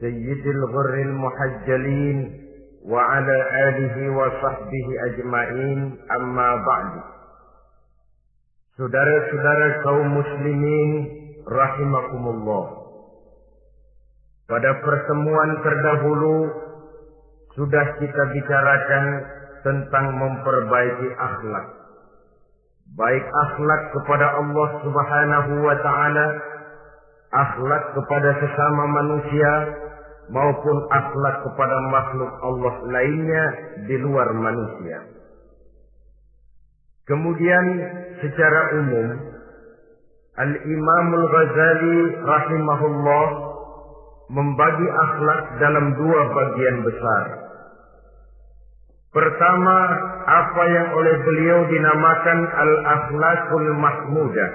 سيد الغر المحجلين وعلى آله وصحبه أجمعين أما بعد Saudara-saudara kaum muslimin rahimakumullah. Pada pertemuan terdahulu sudah kita bicarakan tentang memperbaiki akhlak. Baik akhlak kepada Allah Subhanahu wa taala, akhlak kepada sesama manusia, maupun akhlak kepada makhluk Allah lainnya di luar manusia. Kemudian secara umum Al-Imam Al-Ghazali rahimahullah membagi akhlak dalam dua bagian besar. Pertama, apa yang oleh beliau dinamakan al-akhlakul mahmudah,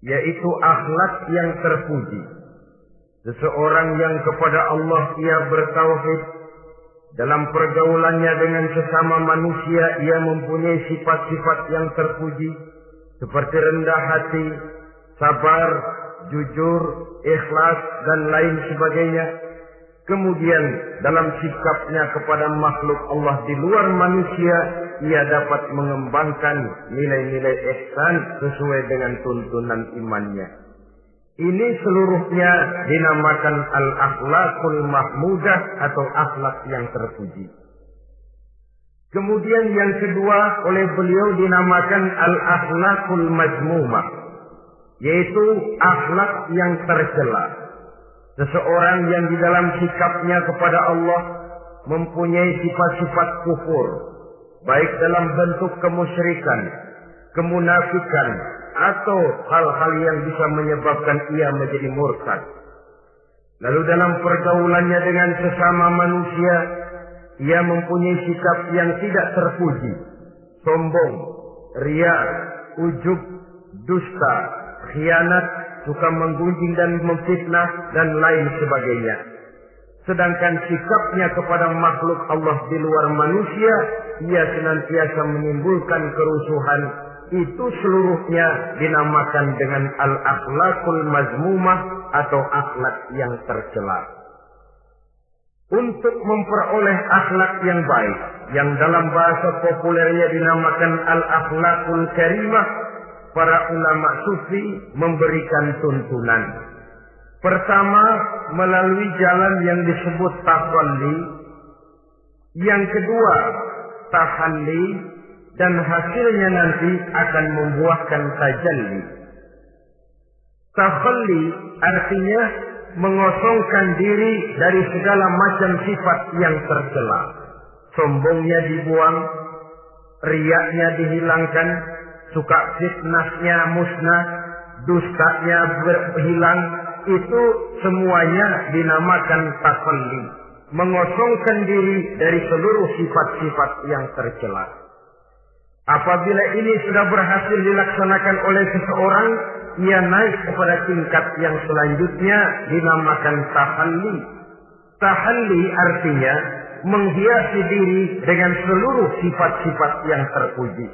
yaitu akhlak yang terpuji. Seseorang yang kepada Allah ia bertauhid, dalam pergaulannya dengan sesama manusia ia mempunyai sifat-sifat yang terpuji, seperti rendah hati, sabar, jujur, ikhlas, dan lain sebagainya. Kemudian dalam sikapnya kepada makhluk Allah di luar manusia, ia dapat mengembangkan nilai-nilai ihsan sesuai dengan tuntunan imannya. Ini seluruhnya dinamakan al-akhlakul mahmudah atau akhlak yang terpuji. Kemudian yang kedua oleh beliau dinamakan al-akhlakul majmumah. Yaitu akhlak yang tercela. Seseorang yang di dalam sikapnya kepada Allah mempunyai sifat-sifat kufur. Baik dalam bentuk kemusyrikan, kemunafikan, atau hal-hal yang bisa menyebabkan ia menjadi murtad. Lalu dalam pergaulannya dengan sesama manusia, ia mempunyai sikap yang tidak terpuji, sombong, ria, ujub, dusta, khianat, suka menggunjing dan memfitnah dan lain sebagainya. Sedangkan sikapnya kepada makhluk Allah di luar manusia, ia senantiasa menimbulkan kerusuhan. Itu seluruhnya dinamakan dengan al-akhlakul mazmumah atau akhlak yang tercela. Untuk memperoleh akhlak yang baik, yang dalam bahasa populernya dinamakan al-akhlakul karimah, para ulama sufi memberikan tuntunan. Pertama, melalui jalan yang disebut tahalli. Yang kedua, tahalli dan hasilnya nanti akan membuahkan tajalli. Tahalli artinya mengosongkan diri dari segala macam sifat yang tercela. Sombongnya dibuang, riaknya dihilangkan, suka fitnahnya musnah, dustanya berhilang, itu semuanya dinamakan takalli. Mengosongkan diri dari seluruh sifat-sifat yang tercela. Apabila ini sudah berhasil dilaksanakan oleh seseorang, ia naik kepada tingkat yang selanjutnya dinamakan tahalli. Tahalli artinya menghiasi diri dengan seluruh sifat-sifat yang terpuji.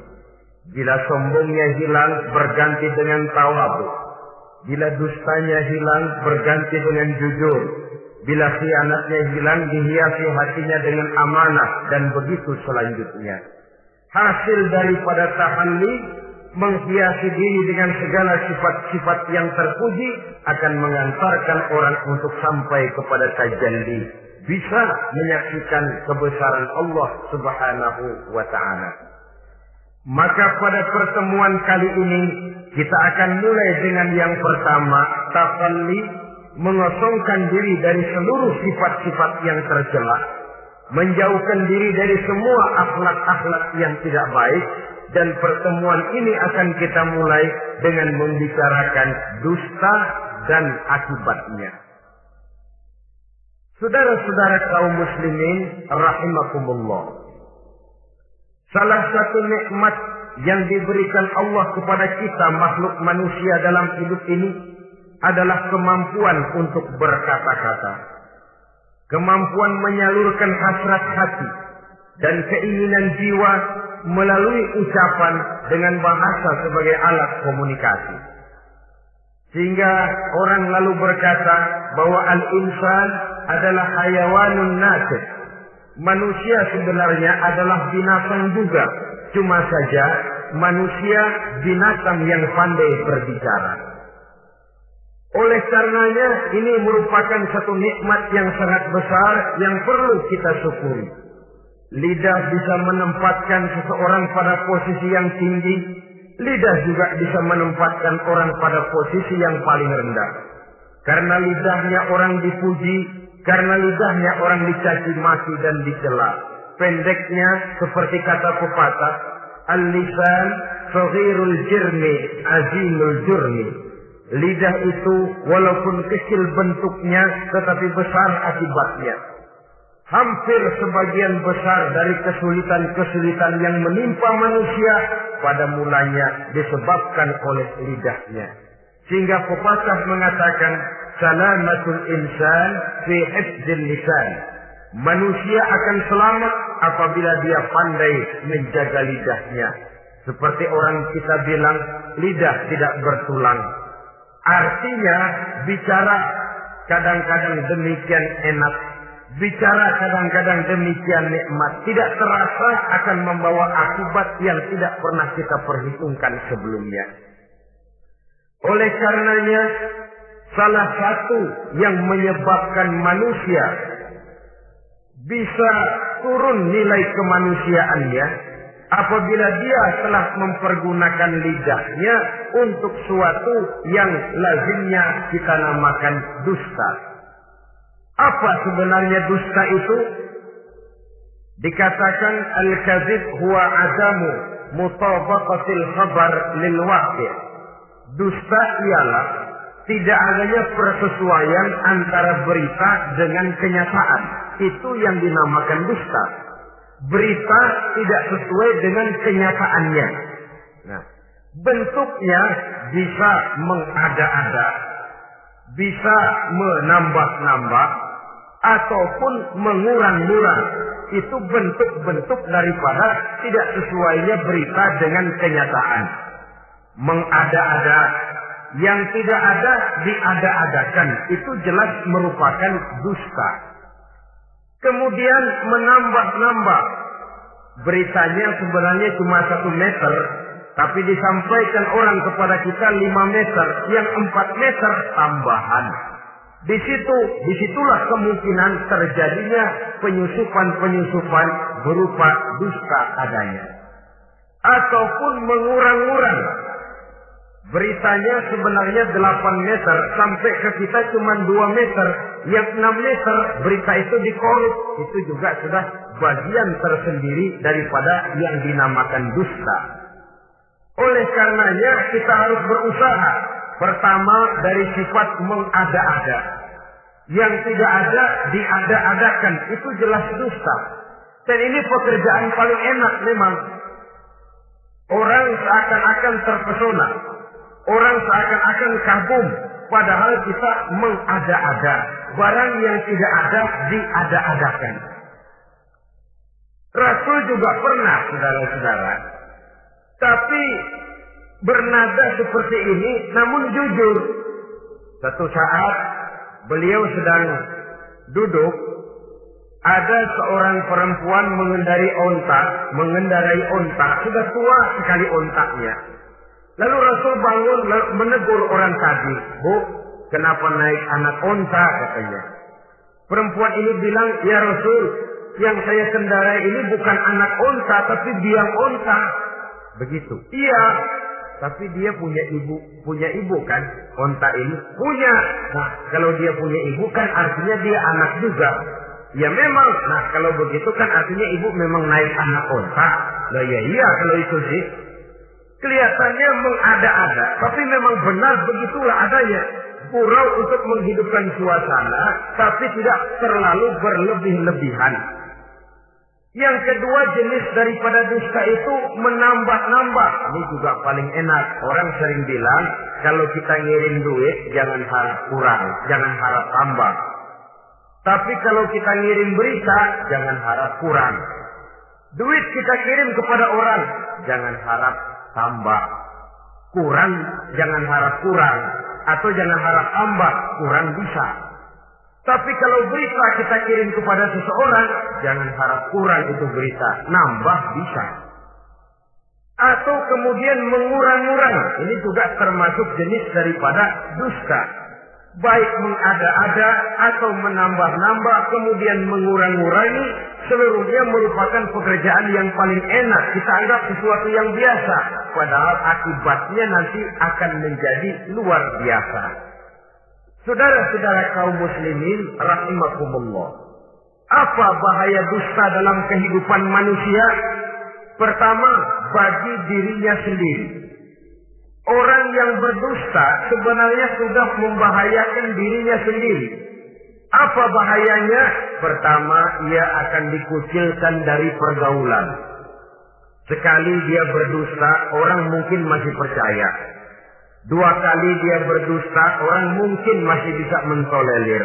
Bila sombongnya hilang berganti dengan tawabu. Bila dustanya hilang berganti dengan jujur. Bila khianatnya hilang dihiasi hatinya dengan amanah dan begitu selanjutnya. Hasil daripada tahalli menghiasi diri dengan segala sifat-sifat yang terpuji akan mengantarkan orang untuk sampai kepada tajalli. Bisa menyaksikan kebesaran Allah subhanahu wa ta'ala. Maka pada pertemuan kali ini kita akan mulai dengan yang pertama takalli mengosongkan diri dari seluruh sifat-sifat yang tercela, menjauhkan diri dari semua akhlak-akhlak yang tidak baik dan pertemuan ini akan kita mulai dengan membicarakan dusta dan akibatnya. Saudara-saudara kaum muslimin rahimakumullah. Salah satu nikmat yang diberikan Allah kepada kita makhluk manusia dalam hidup ini adalah kemampuan untuk berkata-kata. Kemampuan menyalurkan hasrat hati dan keinginan jiwa melalui ucapan dengan bahasa sebagai alat komunikasi. Sehingga orang lalu berkata bahwa al-insan adalah hayawanun nasib. Manusia sebenarnya adalah binatang juga. Cuma saja manusia binatang yang pandai berbicara. Oleh karenanya ini merupakan satu nikmat yang sangat besar yang perlu kita syukuri. Lidah bisa menempatkan seseorang pada posisi yang tinggi. Lidah juga bisa menempatkan orang pada posisi yang paling rendah. Karena lidahnya orang dipuji, karena lidahnya orang dicaci maki dan dicela. Pendeknya seperti kata pepatah, Al-lisan saghirul jirmi azimul jurmi. Lidah itu walaupun kecil bentuknya tetapi besar akibatnya. Hampir sebagian besar dari kesulitan-kesulitan yang menimpa manusia pada mulanya disebabkan oleh lidahnya. Sehingga pepatah mengatakan salamatul insan fi hifdzil lisan. Manusia akan selamat apabila dia pandai menjaga lidahnya. Seperti orang kita bilang, lidah tidak bertulang. Artinya, bicara kadang-kadang demikian enak. Bicara kadang-kadang demikian nikmat. Tidak terasa akan membawa akibat yang tidak pernah kita perhitungkan sebelumnya. Oleh karenanya, salah satu yang menyebabkan manusia bisa turun nilai kemanusiaannya apabila dia telah mempergunakan lidahnya untuk suatu yang lazimnya kita namakan dusta. Apa sebenarnya dusta itu? Dikatakan al-kadzib huwa adamu mutabaqatil khabar lil waqi'. Dusta ialah tidak adanya persesuaian antara berita dengan kenyataan. Itu yang dinamakan dusta. Berita tidak sesuai dengan kenyataannya. Nah, bentuknya bisa mengada-ada, bisa menambah-nambah, ataupun mengurang-ngurang. Itu bentuk-bentuk daripada tidak sesuainya berita dengan kenyataan. Mengada-ada, yang tidak ada diada-adakan. Itu jelas merupakan dusta. Kemudian menambah-nambah. Beritanya sebenarnya cuma satu meter. Tapi disampaikan orang kepada kita lima meter. Yang empat meter tambahan. Di situ, di situlah kemungkinan terjadinya penyusupan-penyusupan berupa dusta adanya. Ataupun mengurang-urang Beritanya sebenarnya 8 meter sampai ke kita cuma 2 meter. Yang 6 meter berita itu dikorup. Itu juga sudah bagian tersendiri daripada yang dinamakan dusta. Oleh karenanya kita harus berusaha. Pertama dari sifat mengada-ada. Yang tidak ada diada-adakan. Itu jelas dusta. Dan ini pekerjaan paling enak memang. Orang seakan-akan terpesona Orang seakan-akan kagum. Padahal kita mengada-ada. Barang yang tidak ada diada-adakan. Rasul juga pernah, saudara-saudara. Tapi bernada seperti ini, namun jujur. Satu saat beliau sedang duduk, ada seorang perempuan mengendarai onta, mengendarai onta, sudah tua sekali ontaknya. Lalu Rasul bangun menegur orang tadi. Bu, kenapa naik anak onta katanya. Perempuan ini bilang, ya Rasul, yang saya kendarai ini bukan anak onta, tapi biang onta. Begitu. Iya, tapi dia punya ibu, punya ibu kan? Onta ini punya. Nah, kalau dia punya ibu kan artinya dia anak juga. Ya memang, nah kalau begitu kan artinya ibu memang naik anak onta. Nah ya iya kalau itu sih. Kelihatannya mengada-ada, tapi memang benar begitulah adanya. Surau untuk menghidupkan suasana, tapi tidak terlalu berlebih-lebihan. Yang kedua jenis daripada dusta itu menambah-nambah. Ini juga paling enak. Orang sering bilang, kalau kita ngirim duit, jangan harap kurang, jangan harap tambah. Tapi kalau kita ngirim berita, jangan harap kurang. Duit kita kirim kepada orang, jangan harap tambah. Kurang, jangan harap kurang. Atau jangan harap tambah, kurang bisa. Tapi kalau berita kita kirim kepada seseorang, jangan harap kurang itu berita, nambah bisa. Atau kemudian mengurang-urang, ini juga termasuk jenis daripada dusta. Baik mengada-ada atau menambah-nambah, kemudian mengurang-urangi, seluruhnya merupakan pekerjaan yang paling enak. Kita anggap sesuatu yang biasa, padahal akibatnya nanti akan menjadi luar biasa. Saudara-saudara kaum muslimin rahimakumullah. Apa bahaya dusta dalam kehidupan manusia? Pertama, bagi dirinya sendiri. Orang yang berdusta sebenarnya sudah membahayakan dirinya sendiri. Apa bahayanya? Pertama, ia akan dikucilkan dari pergaulan. Sekali dia berdusta, orang mungkin masih percaya. Dua kali dia berdusta, orang mungkin masih bisa mentolerir.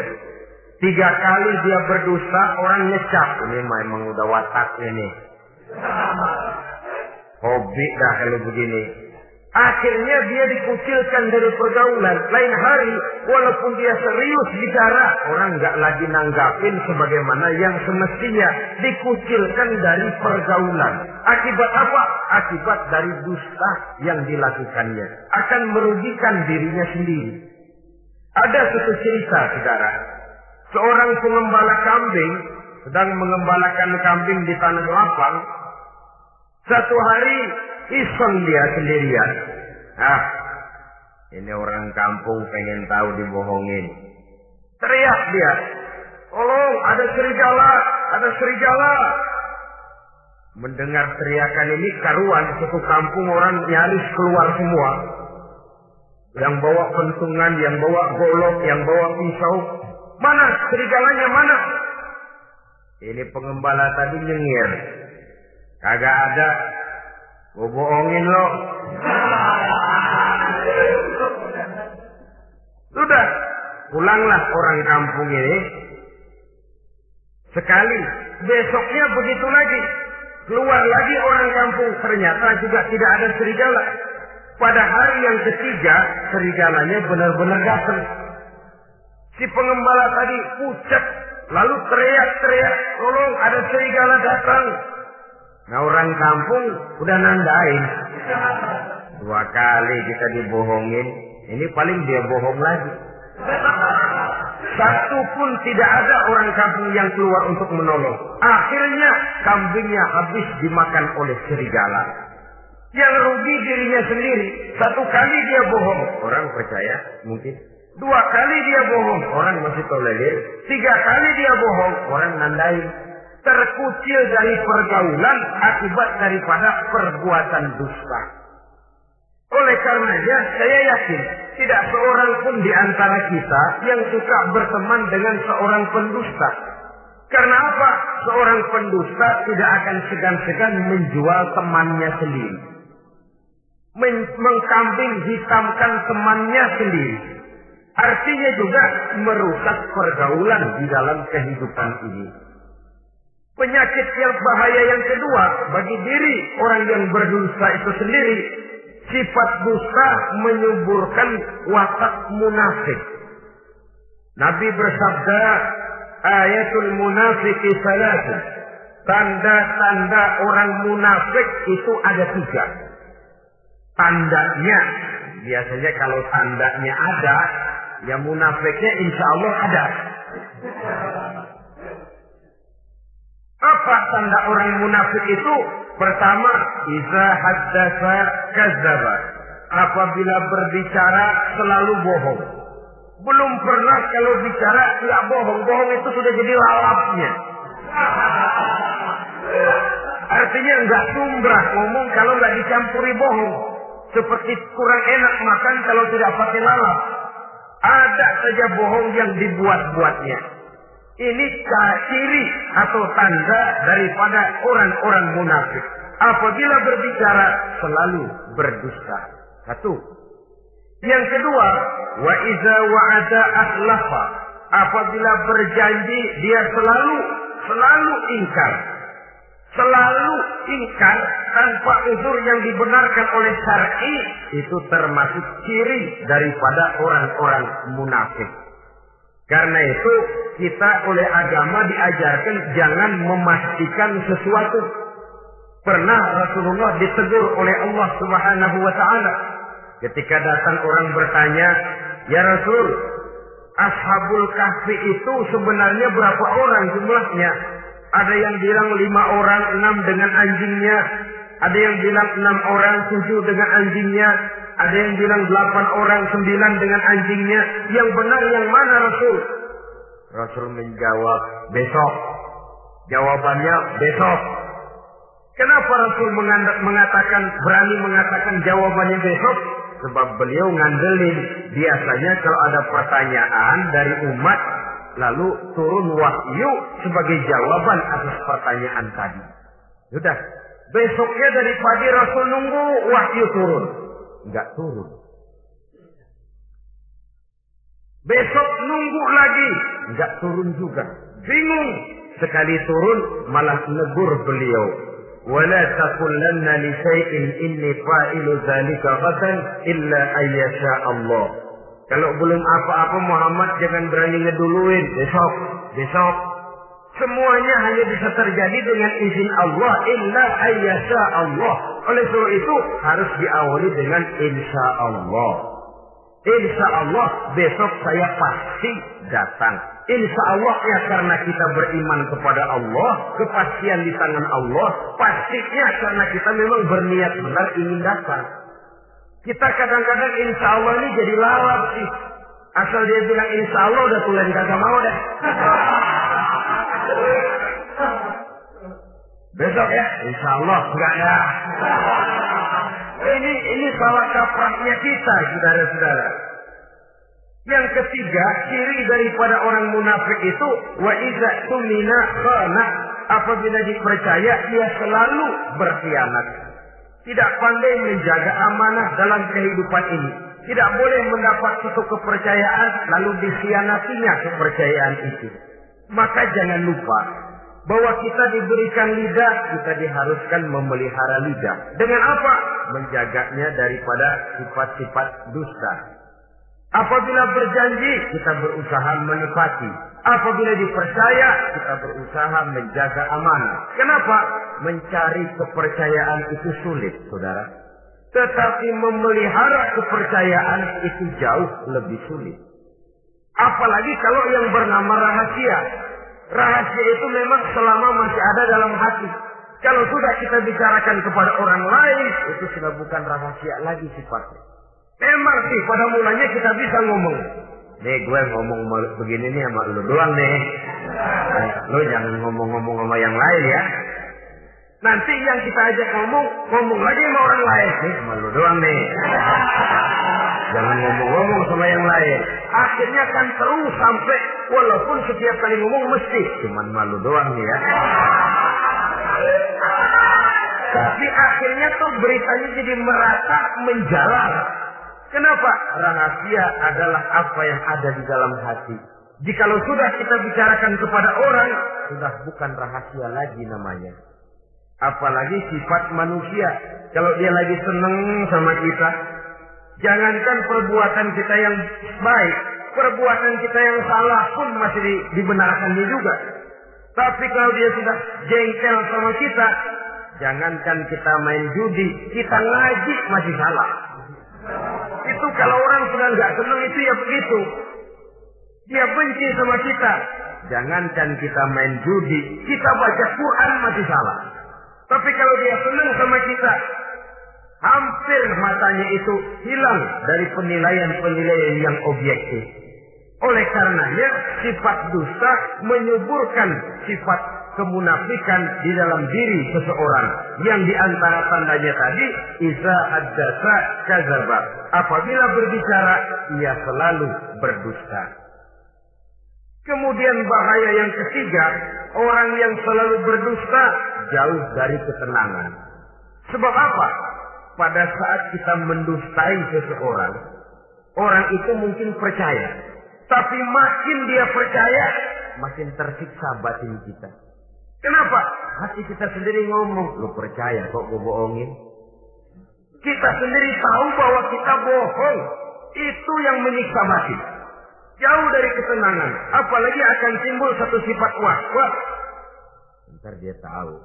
Tiga kali dia berdusta, orang ngecap. Ini memang udah watak ini. Hobi dah kalau begini. Akhirnya dia dikucilkan dari pergaulan. Lain hari, walaupun dia serius bicara, orang nggak lagi nanggapin sebagaimana yang semestinya. Dikucilkan dari pergaulan. Akibat apa? Akibat dari dusta yang dilakukannya. Akan merugikan dirinya sendiri. Ada satu cerita, saudara. Seorang pengembala kambing sedang mengembalakan kambing di tanah lapang. Satu hari iseng dia sendirian. Ah, ini orang kampung pengen tahu dibohongin. Teriak dia. Tolong, ada serigala, ada serigala. Mendengar teriakan ini karuan satu kampung orang nyaris keluar semua. Yang bawa pentungan, yang bawa golok, yang bawa pisau. Mana serigalanya mana? Ini pengembala tadi nyengir. Kagak ada. Gue bohongin lo. Sudah. Pulanglah orang kampung ini. Sekali. Besoknya begitu lagi. Keluar lagi orang kampung. Ternyata juga tidak ada serigala. Pada hari yang ketiga, serigalanya benar-benar datang. Si pengembala tadi pucat. Lalu teriak-teriak. Tolong ada serigala datang. Nah orang kampung udah nandain. Dua kali kita dibohongin. Ini paling dia bohong lagi. Satu pun tidak ada orang kampung yang keluar untuk menolong. Akhirnya kambingnya habis dimakan oleh serigala. Yang rugi dirinya sendiri. Satu kali dia bohong. Orang percaya mungkin. Dua kali dia bohong. Orang masih tolerir. Tiga kali dia bohong. Orang nandain terkucil dari pergaulan akibat daripada perbuatan dusta. Oleh karenanya saya yakin tidak seorang pun di antara kita yang suka berteman dengan seorang pendusta. Karena apa? Seorang pendusta tidak akan segan-segan menjual temannya sendiri. Men mengkambing hitamkan temannya sendiri. Artinya juga merusak pergaulan di dalam kehidupan ini. Penyakit yang bahaya yang kedua bagi diri orang yang berdosa itu sendiri, sifat dusta menyuburkan watak munafik. Nabi bersabda, ayatul munafiki salatu. Tanda-tanda orang munafik itu ada tiga. Tandanya, biasanya kalau tandanya ada, ya munafiknya insya Allah ada. Apa tanda orang munafik itu? Pertama, iza haddasa kadzaba. Apabila berbicara selalu bohong. Belum pernah kalau bicara tidak bohong. Bohong itu sudah jadi lalapnya. Artinya nggak sumbrah ngomong kalau nggak dicampuri bohong. Seperti kurang enak makan kalau tidak pakai lalap. Ada saja bohong yang dibuat-buatnya. Ini ciri atau tanda daripada orang-orang munafik. Apabila berbicara selalu berdusta. Satu. Yang kedua, wa iza wa'ada akhlafa. Apabila berjanji dia selalu selalu ingkar. Selalu ingkar tanpa uzur yang dibenarkan oleh syar'i itu termasuk ciri daripada orang-orang munafik. Karena itu kita oleh agama diajarkan jangan memastikan sesuatu. Pernah Rasulullah ditegur oleh Allah Subhanahu wa taala ketika datang orang bertanya, "Ya Rasul, Ashabul Kahfi itu sebenarnya berapa orang jumlahnya?" Ada yang bilang lima orang, enam dengan anjingnya. Ada yang bilang enam orang, tujuh dengan anjingnya. Ada yang bilang delapan orang, sembilan dengan anjingnya. Yang benar yang mana Rasul? Rasul menjawab, besok. Jawabannya besok. Kenapa Rasul mengatakan, berani mengatakan jawabannya besok? Sebab beliau ngandelin. Biasanya kalau ada pertanyaan dari umat, lalu turun wahyu sebagai jawaban atas pertanyaan tadi. Sudah. Besoknya dari pagi Rasul nunggu wahyu turun. Enggak turun. Besok nunggu lagi. Enggak turun juga. Bingung. Sekali turun malah negur beliau. Wala taqulanna li shay'in inni fa'ilu dzalika ghadan illa ayyasha Allah. Kalau belum apa-apa Muhammad jangan berani ngeduluin. Besok, besok. Semuanya hanya bisa terjadi dengan izin Allah. Illa ayyasha Allah. Oleh sebab itu harus diawali dengan insya Allah. Insya Allah besok saya pasti datang. Insya Allah ya karena kita beriman kepada Allah. Kepastian di tangan Allah. Pastinya karena kita memang berniat benar ingin datang. Kita kadang-kadang insya Allah ini jadi lalap sih. Asal dia bilang insya Allah udah tulen kagak mau deh. Besok ya, insya Allah enggak ya. Ini ini salah kaprahnya kita, saudara-saudara. Yang ketiga, ciri daripada orang munafik itu wa iza tumina khana. Apabila dipercaya, dia selalu berkhianat. Tidak pandai menjaga amanah dalam kehidupan ini. Tidak boleh mendapat suatu kepercayaan lalu dikhianatinya kepercayaan itu. Maka jangan lupa bahwa kita diberikan lidah, kita diharuskan memelihara lidah. Dengan apa? Menjaganya daripada sifat-sifat dusta. Apabila berjanji, kita berusaha menepati. Apabila dipercaya, kita berusaha menjaga amanah. Kenapa? Mencari kepercayaan itu sulit, saudara. Tetapi memelihara kepercayaan itu jauh lebih sulit. Apalagi kalau yang bernama rahasia. Rahasia itu memang selama masih ada dalam hati. Kalau sudah kita bicarakan kepada orang lain, itu sudah bukan rahasia lagi sifatnya. Memang sih pada mulanya kita bisa ngomong. Nih gue ngomong begini nih sama lu doang nih. Lu jangan ngomong-ngomong sama yang lain ya. Nanti yang kita ajak ngomong, ngomong lagi sama orang lain. Nih sama lu doang nih. Jangan ngomong-ngomong sama yang lain. Akhirnya kan terus sampai walaupun setiap kali ngomong mesti cuman malu doang nih ya. Tapi akhirnya tuh beritanya jadi merata menjalar. Kenapa? Rahasia adalah apa yang ada di dalam hati. Jikalau sudah kita bicarakan kepada orang, sudah bukan rahasia lagi namanya. Apalagi sifat manusia. Kalau dia lagi seneng sama kita, jangankan perbuatan kita yang baik, perbuatan kita yang salah pun masih di, dibenarkannya juga. Tapi kalau dia sudah jengkel sama kita, jangankan kita main judi, kita ngaji masih salah. Itu kalau orang sudah nggak senang itu ya begitu. Dia benci sama kita. Jangankan kita main judi, kita baca Quran masih salah. Tapi kalau dia senang sama kita, hampir matanya itu hilang dari penilaian-penilaian yang objektif. Oleh karenanya, sifat dusta menyuburkan sifat kemunafikan di dalam diri seseorang. Yang di antara tandanya tadi, Iza ad-dasa kazaba. Apabila berbicara, ia selalu berdusta. Kemudian bahaya yang ketiga, orang yang selalu berdusta jauh dari ketenangan. Sebab apa? Pada saat kita mendustai seseorang, orang itu mungkin percaya. Tapi makin dia percaya, makin tersiksa batin kita. Kenapa? Hati kita sendiri ngomong, lu percaya kok gue bohongin? Kita sendiri tahu bahwa kita bohong. Itu yang menyiksa batin. Jauh dari ketenangan. Apalagi akan timbul satu sifat was-was. Ntar dia tahu.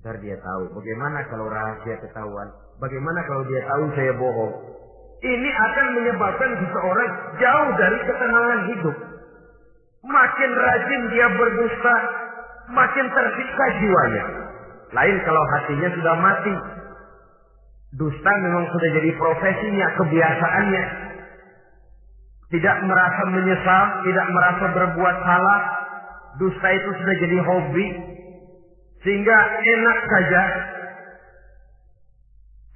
Ntar dia tahu. Bagaimana kalau rahasia ketahuan? Bagaimana kalau dia tahu saya bohong? Ini akan menyebabkan seseorang jauh dari ketenangan hidup. Makin rajin dia berdusta, makin tersiksa jiwanya. Lain kalau hatinya sudah mati. Dusta memang sudah jadi profesinya, kebiasaannya. Tidak merasa menyesal, tidak merasa berbuat salah. Dusta itu sudah jadi hobi. Sehingga enak saja.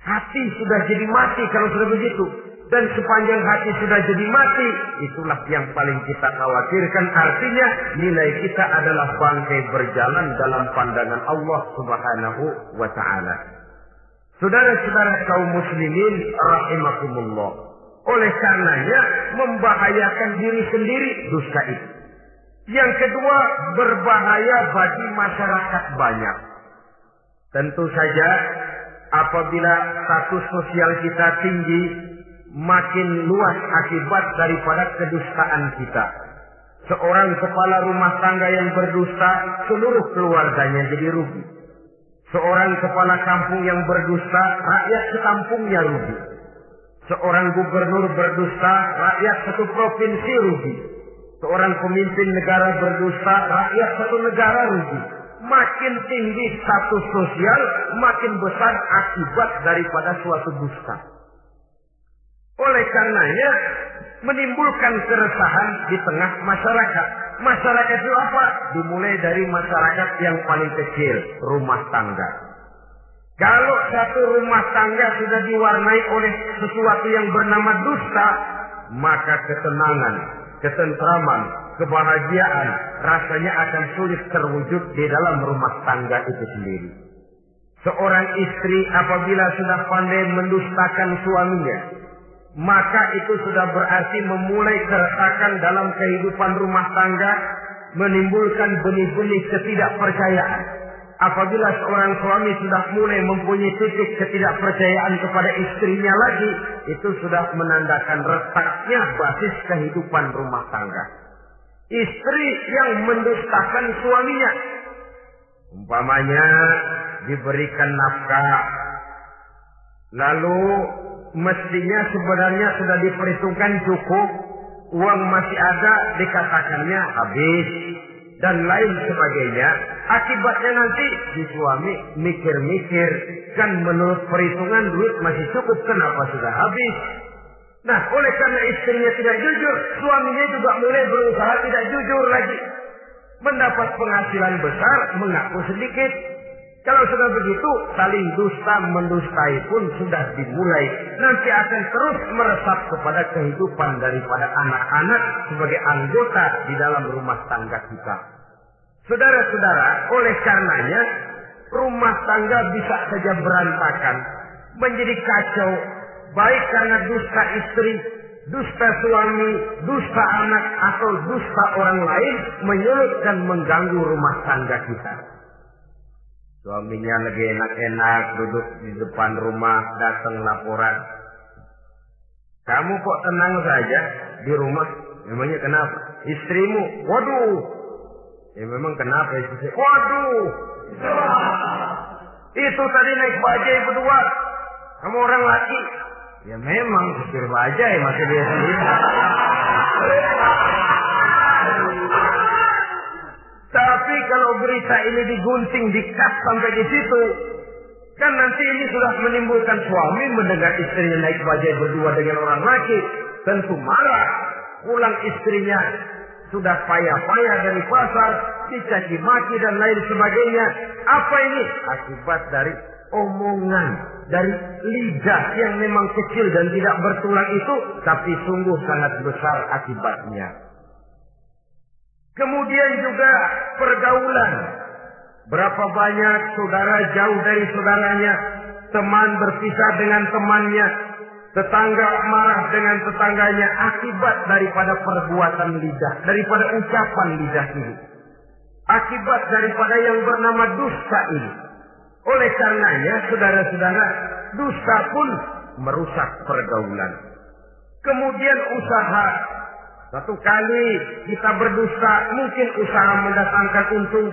Hati sudah jadi mati kalau sudah begitu. Dan sepanjang hati sudah jadi mati, itulah yang paling kita khawatirkan. Artinya nilai kita adalah bangkai berjalan dalam pandangan Allah Subhanahu wa taala. Saudara-saudara kaum muslimin rahimakumullah. Oleh karenanya membahayakan diri sendiri dusta itu. Yang kedua berbahaya bagi masyarakat banyak. Tentu saja apabila status sosial kita tinggi makin luas akibat daripada kedustaan kita. Seorang kepala rumah tangga yang berdusta, seluruh keluarganya jadi rugi. Seorang kepala kampung yang berdusta, rakyat sekampungnya rugi. Seorang gubernur berdusta, rakyat satu provinsi rugi. Seorang pemimpin negara berdusta, rakyat satu negara rugi. Makin tinggi status sosial, makin besar akibat daripada suatu dusta. Oleh karenanya menimbulkan keresahan di tengah masyarakat. Masyarakat itu apa? Dimulai dari masyarakat yang paling kecil, rumah tangga. Kalau satu rumah tangga sudah diwarnai oleh sesuatu yang bernama dusta, maka ketenangan, ketentraman, kebahagiaan rasanya akan sulit terwujud di dalam rumah tangga itu sendiri. Seorang istri apabila sudah pandai mendustakan suaminya, maka itu sudah berarti memulai keretakan dalam kehidupan rumah tangga, menimbulkan benih-benih ketidakpercayaan. Apabila seorang suami sudah mulai mempunyai titik ketidakpercayaan kepada istrinya lagi, itu sudah menandakan retaknya basis kehidupan rumah tangga. Istri yang mendustakan suaminya, umpamanya diberikan nafkah, lalu mestinya sebenarnya sudah diperhitungkan cukup, uang masih ada, dikatakannya habis, dan lain sebagainya. Akibatnya nanti si suami mikir-mikir, kan menurut perhitungan duit masih cukup, kenapa sudah habis? Nah, oleh karena istrinya tidak jujur, suaminya juga mulai berusaha tidak jujur lagi. Mendapat penghasilan besar, mengaku sedikit, kalau sudah begitu, saling dusta mendustai pun sudah dimulai. Nanti akan terus meresap kepada kehidupan daripada anak-anak sebagai anggota di dalam rumah tangga kita. Saudara-saudara, oleh karenanya rumah tangga bisa saja berantakan, menjadi kacau, baik karena dusta istri, dusta suami, dusta anak, atau dusta orang lain menyulut dan mengganggu rumah tangga kita. Suaminya lagi enak-enak duduk di depan rumah, datang laporan. Kamu kok tenang saja di rumah? Memangnya kenapa? Istrimu, waduh. Ya memang kenapa istri? Waduh. Itu tadi naik bajai berdua. Kamu orang laki. Ya memang supir bajai masih dia sendiri. Tapi kalau berita ini digunting, dikat sampai di situ, kan nanti ini sudah menimbulkan suami mendengar istrinya naik bajai berdua dengan orang laki, tentu marah. Pulang istrinya sudah payah-payah dari pasar, dicaci maki dan lain sebagainya. Apa ini? Akibat dari omongan dari lidah yang memang kecil dan tidak bertulang itu, tapi sungguh sangat besar akibatnya. Kemudian juga pergaulan. Berapa banyak saudara jauh dari saudaranya, teman berpisah dengan temannya, tetangga marah dengan tetangganya akibat daripada perbuatan lidah, daripada ucapan lidah ini. Akibat daripada yang bernama dusta ini. Oleh karenanya, saudara-saudara, dusta pun merusak pergaulan. Kemudian usaha. Satu kali kita berdusta, mungkin usaha mendatangkan untung.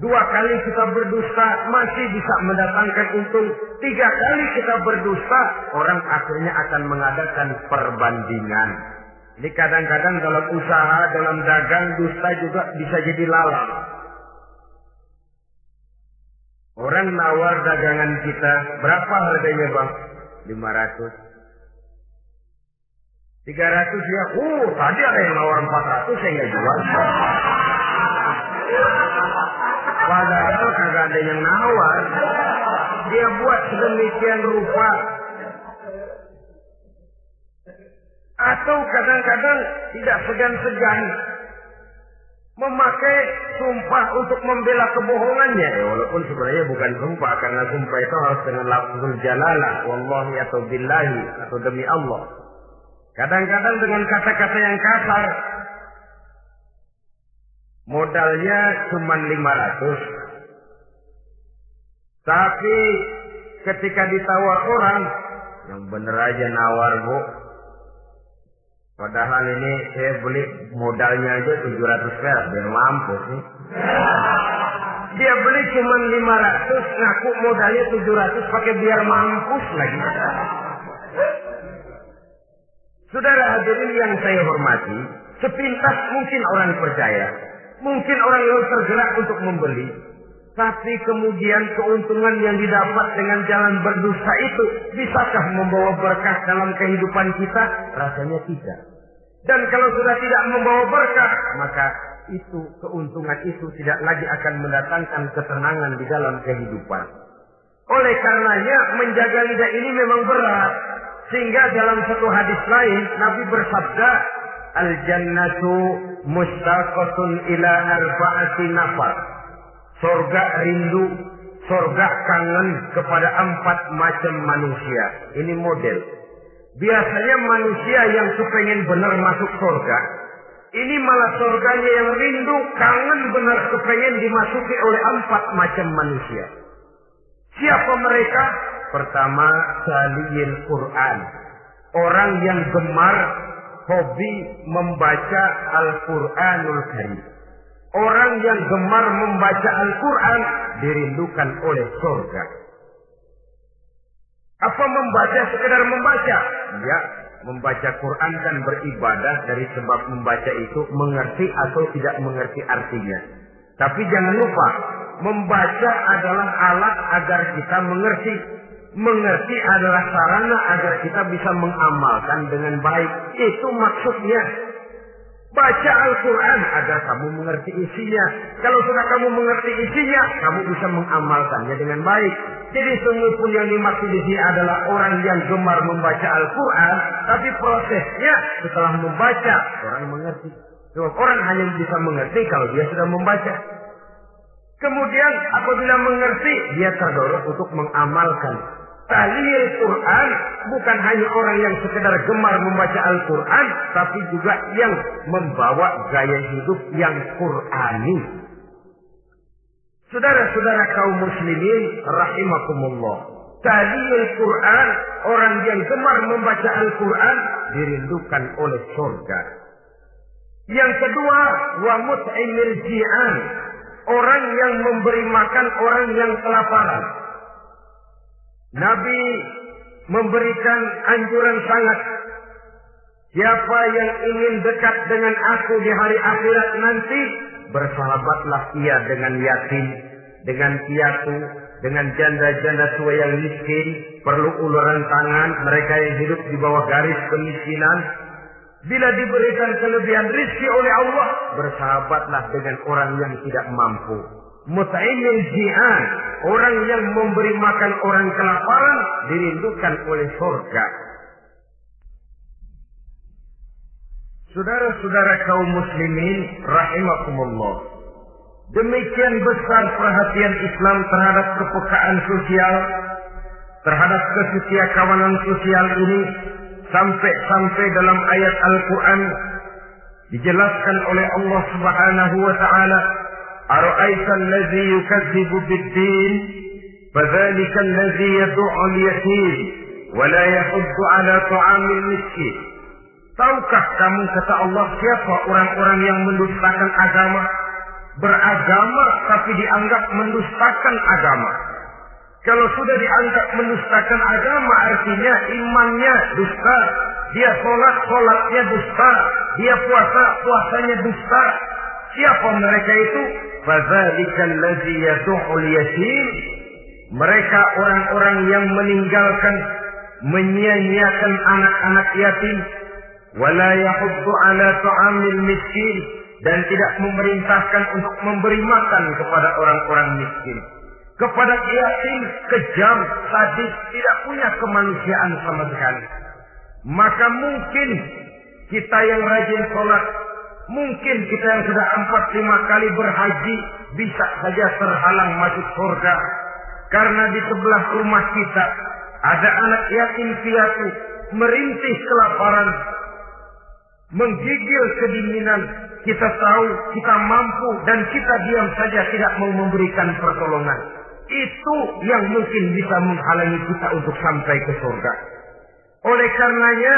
Dua kali kita berdusta, masih bisa mendatangkan untung. Tiga kali kita berdusta, orang akhirnya akan mengadakan perbandingan. Ini kadang-kadang dalam usaha, dalam dagang, dusta juga bisa jadi lalang. Orang nawar dagangan kita, berapa harganya bang? 500. 300 ya, uh tadi ada yang nawar 400, saya nggak jual. Padahal kagak ada yang nawar. Dia buat sedemikian rupa. Atau kadang-kadang tidak segan-segan memakai sumpah untuk membela kebohongannya. Ya, walaupun sebenarnya bukan sumpah karena sumpah itu harus dengan lafzul jalalah, wallahi atau billahi atau demi Allah. Kadang-kadang dengan kata-kata yang kasar. Modalnya cuma 500. Tapi ketika ditawar orang, yang bener aja nawar bu, Padahal ini saya beli modalnya aja 700 perak biar mampu sih. Dia beli cuma 500, ngaku modalnya 700 pakai biar mampus lagi. Saudara hadirin yang saya hormati, sepintas mungkin orang percaya, mungkin orang yang tergerak untuk membeli, tapi kemudian keuntungan yang didapat dengan jalan berdusta itu bisakah membawa berkah dalam kehidupan kita? Rasanya tidak. Dan kalau sudah tidak membawa berkah, maka itu keuntungan itu tidak lagi akan mendatangkan ketenangan di dalam kehidupan. Oleh karenanya menjaga lidah ini memang berat. Sehingga dalam satu hadis lain Nabi bersabda, Al-jannatu mustaqatun ila arba'ati nafar. Sorga rindu, sorga kangen kepada empat macam manusia. Ini model. Biasanya manusia yang kepengen benar masuk sorga, ini malah sorganya yang rindu, kangen benar kepengen dimasuki oleh empat macam manusia. Siapa mereka? Pertama, saliyil Quran. Orang yang gemar hobi membaca Al-Quranul Karim. Orang yang gemar membaca Al-Quran dirindukan oleh surga. Apa membaca sekedar membaca? Ya, membaca Quran kan beribadah dari sebab membaca itu mengerti atau tidak mengerti artinya. Tapi jangan lupa, membaca adalah alat agar kita mengerti. Mengerti adalah sarana agar kita bisa mengamalkan dengan baik. Itu maksudnya. Baca Al-Quran agar kamu mengerti isinya. Kalau sudah kamu mengerti isinya, kamu bisa mengamalkannya dengan baik. Jadi semua pun yang dimaksud di sini adalah orang yang gemar membaca Al-Quran, tapi prosesnya setelah membaca, orang mengerti. Sebab orang hanya bisa mengerti kalau dia sudah membaca. Kemudian apabila mengerti, dia terdorong untuk mengamalkan. Tahlil Quran bukan hanya orang yang sekedar gemar membaca Al-Quran, tapi juga yang membawa gaya hidup yang Qurani. Saudara-saudara kaum muslimin rahimakumullah. Tahlil Quran, orang yang gemar membaca Al-Quran dirindukan oleh surga. Yang kedua, wa mut'imil ji'an, orang yang memberi makan orang yang kelaparan. Nabi memberikan anjuran sangat. Siapa yang ingin dekat dengan aku di hari akhirat nanti, bersahabatlah ia dengan yatim, dengan piatu, dengan janda-janda tua yang miskin, perlu uluran tangan, mereka yang hidup di bawah garis kemiskinan. Bila diberikan kelebihan rizki oleh Allah, bersahabatlah dengan orang yang tidak mampu. Mut'imil ji'an. Orang yang memberi makan orang kelaparan dirindukan oleh surga. Saudara-saudara kaum muslimin rahimakumullah. Demikian besar perhatian Islam terhadap kepekaan sosial, terhadap kesetia kawanan sosial ini sampai-sampai dalam ayat Al-Quran dijelaskan oleh Allah Subhanahu wa taala Allazi yukadzibu bid-din fadzalika allazi yad'u al-yatim wa la yahuddu ala ta'amil miskin Tahukah kamu kata Allah siapa orang-orang yang mendustakan agama beragama tapi dianggap mendustakan agama kalau sudah dianggap mendustakan agama artinya imannya dusta. Dia sholat, sholatnya dusta. Dia puasa, puasanya dusta. Siapa mereka itu? Fadzalika allazi yadu'ul yatim. Mereka orang-orang yang meninggalkan menyia-nyiakan anak-anak yatim wala yahuddu ala ta'amil miskin dan tidak memerintahkan untuk memberi makan kepada orang-orang miskin kepada yatim kejam, sadis, tidak punya kemanusiaan sama sekali. Maka mungkin kita yang rajin sholat, mungkin kita yang sudah empat lima kali berhaji bisa saja terhalang masuk surga. Karena di sebelah rumah kita ada anak yatim piatu merintih kelaparan, menggigil kedinginan, kita tahu kita mampu dan kita diam saja tidak mau memberikan pertolongan. Itu yang mungkin bisa menghalangi kita untuk sampai ke surga. Oleh karenanya,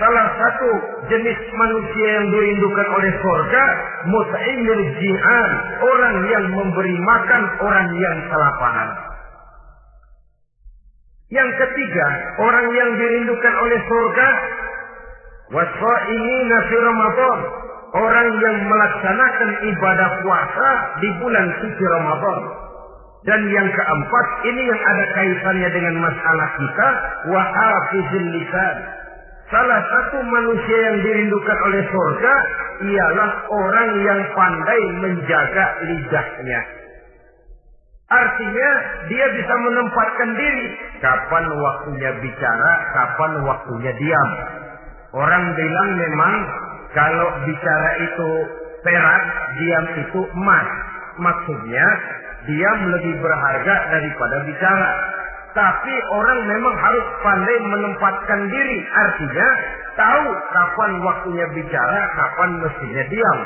salah satu jenis manusia yang dirindukan oleh surga, mut'imil ji'an, orang yang memberi makan orang yang kelaparan. Yang ketiga, orang yang dirindukan oleh surga, wasfa'inina fi Ramadan, orang yang melaksanakan ibadah puasa di bulan suci Ramadan. Dan yang keempat, ini yang ada kaitannya dengan masalah kita, wahafizil lisan. Salah satu manusia yang dirindukan oleh surga ialah orang yang pandai menjaga lidahnya. Artinya dia bisa menempatkan diri kapan waktunya bicara, kapan waktunya diam. Orang bilang memang kalau bicara itu perak, diam itu emas. Maksudnya diam lebih berharga daripada bicara. Tapi orang memang harus pandai menempatkan diri. Artinya tahu kapan waktunya bicara, kapan mestinya diam.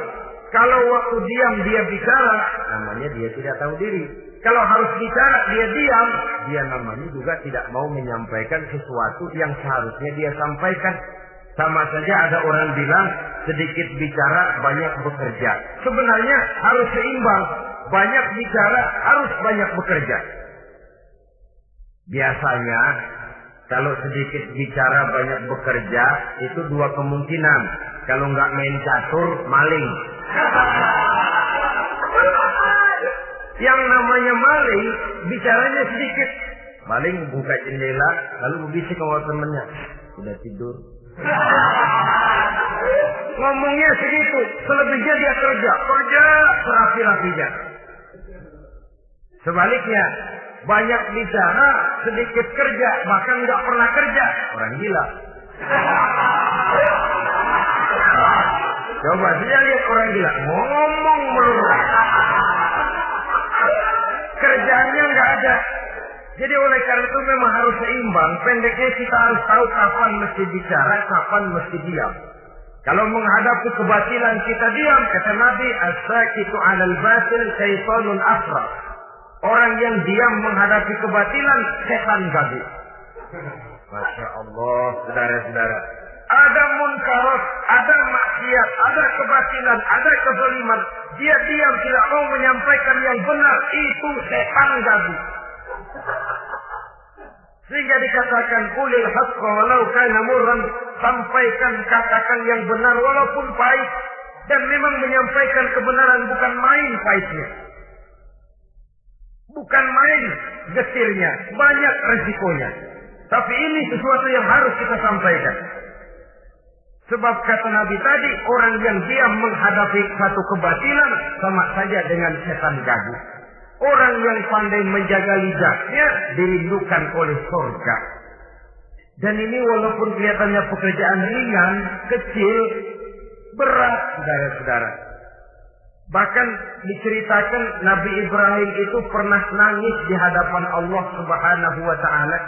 Kalau waktu diam dia bicara, namanya dia tidak tahu diri. Kalau harus bicara dia diam, dia namanya juga tidak mau menyampaikan sesuatu yang seharusnya dia sampaikan. Sama saja ada orang bilang sedikit bicara banyak bekerja. Sebenarnya harus seimbang banyak bicara, harus banyak bekerja. Biasanya kalau sedikit bicara banyak bekerja itu dua kemungkinan. Kalau nggak main catur, maling. Yang namanya maling, bicaranya sedikit. Maling buka jendela, lalu berbisik sama temennya. Sudah tidur. Ngomongnya segitu, selebihnya dia kerja, kerja serapi-rapinya. Sebaliknya, banyak bicara, sedikit kerja, bahkan nggak pernah kerja. Orang gila. Coba saja lihat orang gila, ngomong melulu. Kerjanya nggak ada. Jadi oleh karena itu memang harus seimbang. Pendeknya kita harus tahu kapan mesti bicara, kapan mesti diam. Kalau menghadapi kebatilan kita diam, kata Nabi, as-sakitu 'alal batil syaitanun afra. Orang yang diam menghadapi kebatilan, setan gagu. Masya Allah, saudara-saudara. Ada munkarat, ada maksiat, ada kebatilan, ada kezaliman. Dia diam tidak mau menyampaikan yang benar. Itu setan gagu. Sehingga dikatakan kulil haqqa walau kana murran. Sampaikan katakan yang benar walaupun pahit. Dan memang menyampaikan kebenaran bukan main pahitnya. Bukan main getirnya, banyak resikonya. Tapi ini sesuatu yang harus kita sampaikan. Sebab kata Nabi tadi, orang yang diam menghadapi satu kebatilan sama saja dengan setan gagu. Orang yang pandai menjaga lidahnya dirindukan oleh surga. Dan ini walaupun kelihatannya pekerjaan ringan, kecil, berat, saudara-saudara. Bahkan diceritakan Nabi Ibrahim itu pernah nangis di hadapan Allah Subhanahu wa taala.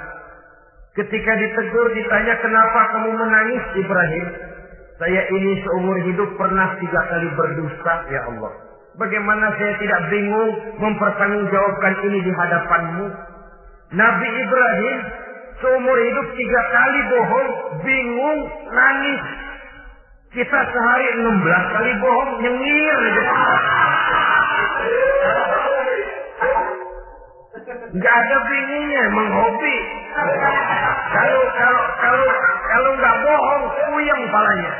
Ketika ditegur ditanya kenapa kamu menangis Ibrahim? Saya ini seumur hidup pernah tiga kali berdusta ya Allah. Bagaimana saya tidak bingung mempertanggungjawabkan ini di hadapanmu? Nabi Ibrahim seumur hidup tiga kali bohong, bingung, nangis. Kita sehari 16 kali bohong, nyengir. Gak ada bingungnya, menghobi. Kalau kalau kalau kalau nggak bohong, puyeng palanya.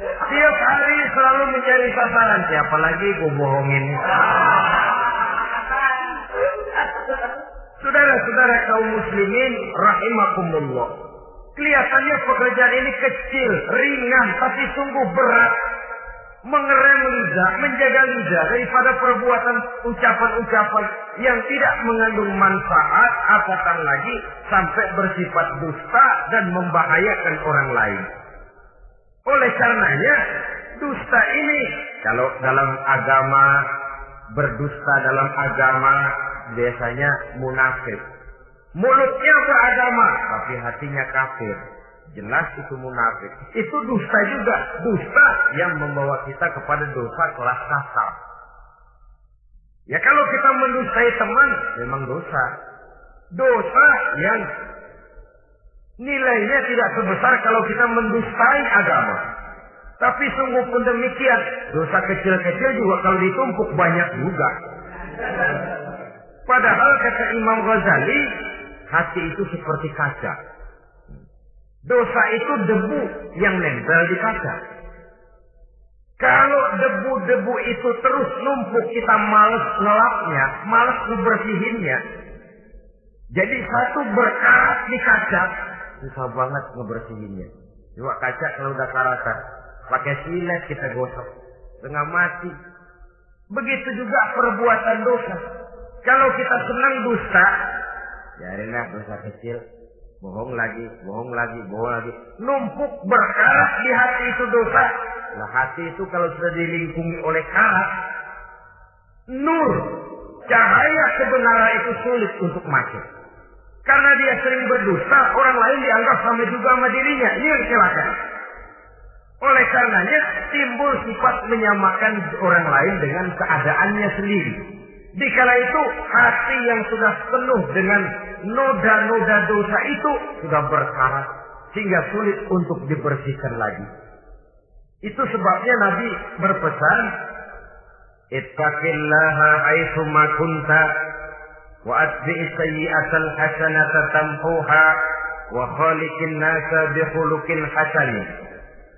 Tiap hari selalu mencari sasaran. Siapa lagi gue bohongin? Saudara-saudara kaum muslimin rahimakumullah. Kelihatannya pekerjaan ini kecil, ringan, tapi sungguh berat. Mengerem lidah, menjaga lidah daripada perbuatan ucapan-ucapan yang tidak mengandung manfaat, apatah lagi sampai bersifat dusta dan membahayakan orang lain. Oleh karenanya, dusta ini kalau dalam agama berdusta dalam agama biasanya munafik. Mulutnya beragama, tapi hatinya kafir. Jelas itu munafik. Itu dusta juga. Dusta yang membawa kita kepada dosa kelas kasar. Ya kalau kita mendustai teman, memang dosa. Dosa yang nilainya tidak sebesar kalau kita mendustai agama. Tapi sungguh pun demikian, dosa kecil-kecil juga kalau ditumpuk banyak juga. Padahal kata Imam Ghazali, hati itu seperti kaca. Dosa itu debu yang nempel di kaca. Kalau debu-debu itu terus numpuk, kita males ngelapnya, males ngebersihinnya. Jadi satu berkarat di kaca, susah banget ngebersihinnya. Coba kaca kalau udah karatan, pakai silet kita gosok, tengah mati. Begitu juga perbuatan dosa. Kalau kita senang dusta, biarinlah dosa kecil, bohong lagi, bohong lagi, bohong lagi. Numpuk berkarat di hati itu dosa. Nah hati itu kalau sudah dilingkungi oleh karat, nur, cahaya kebenaran itu sulit untuk masuk. Karena dia sering berdusta, orang lain dianggap sama juga sama dirinya. Ini yang. Oleh karenanya timbul sifat menyamakan orang lain dengan keadaannya sendiri. Dikala itu hati yang sudah penuh dengan noda-noda dosa itu sudah berkarat sehingga sulit untuk dibersihkan lagi. Itu sebabnya Nabi berpesan, "Ittaqillaha aitsu ma kunta wa atbi'i sayyi'atal hasanata tamhuha wa khaliqin nasa bi khuluqin hasan."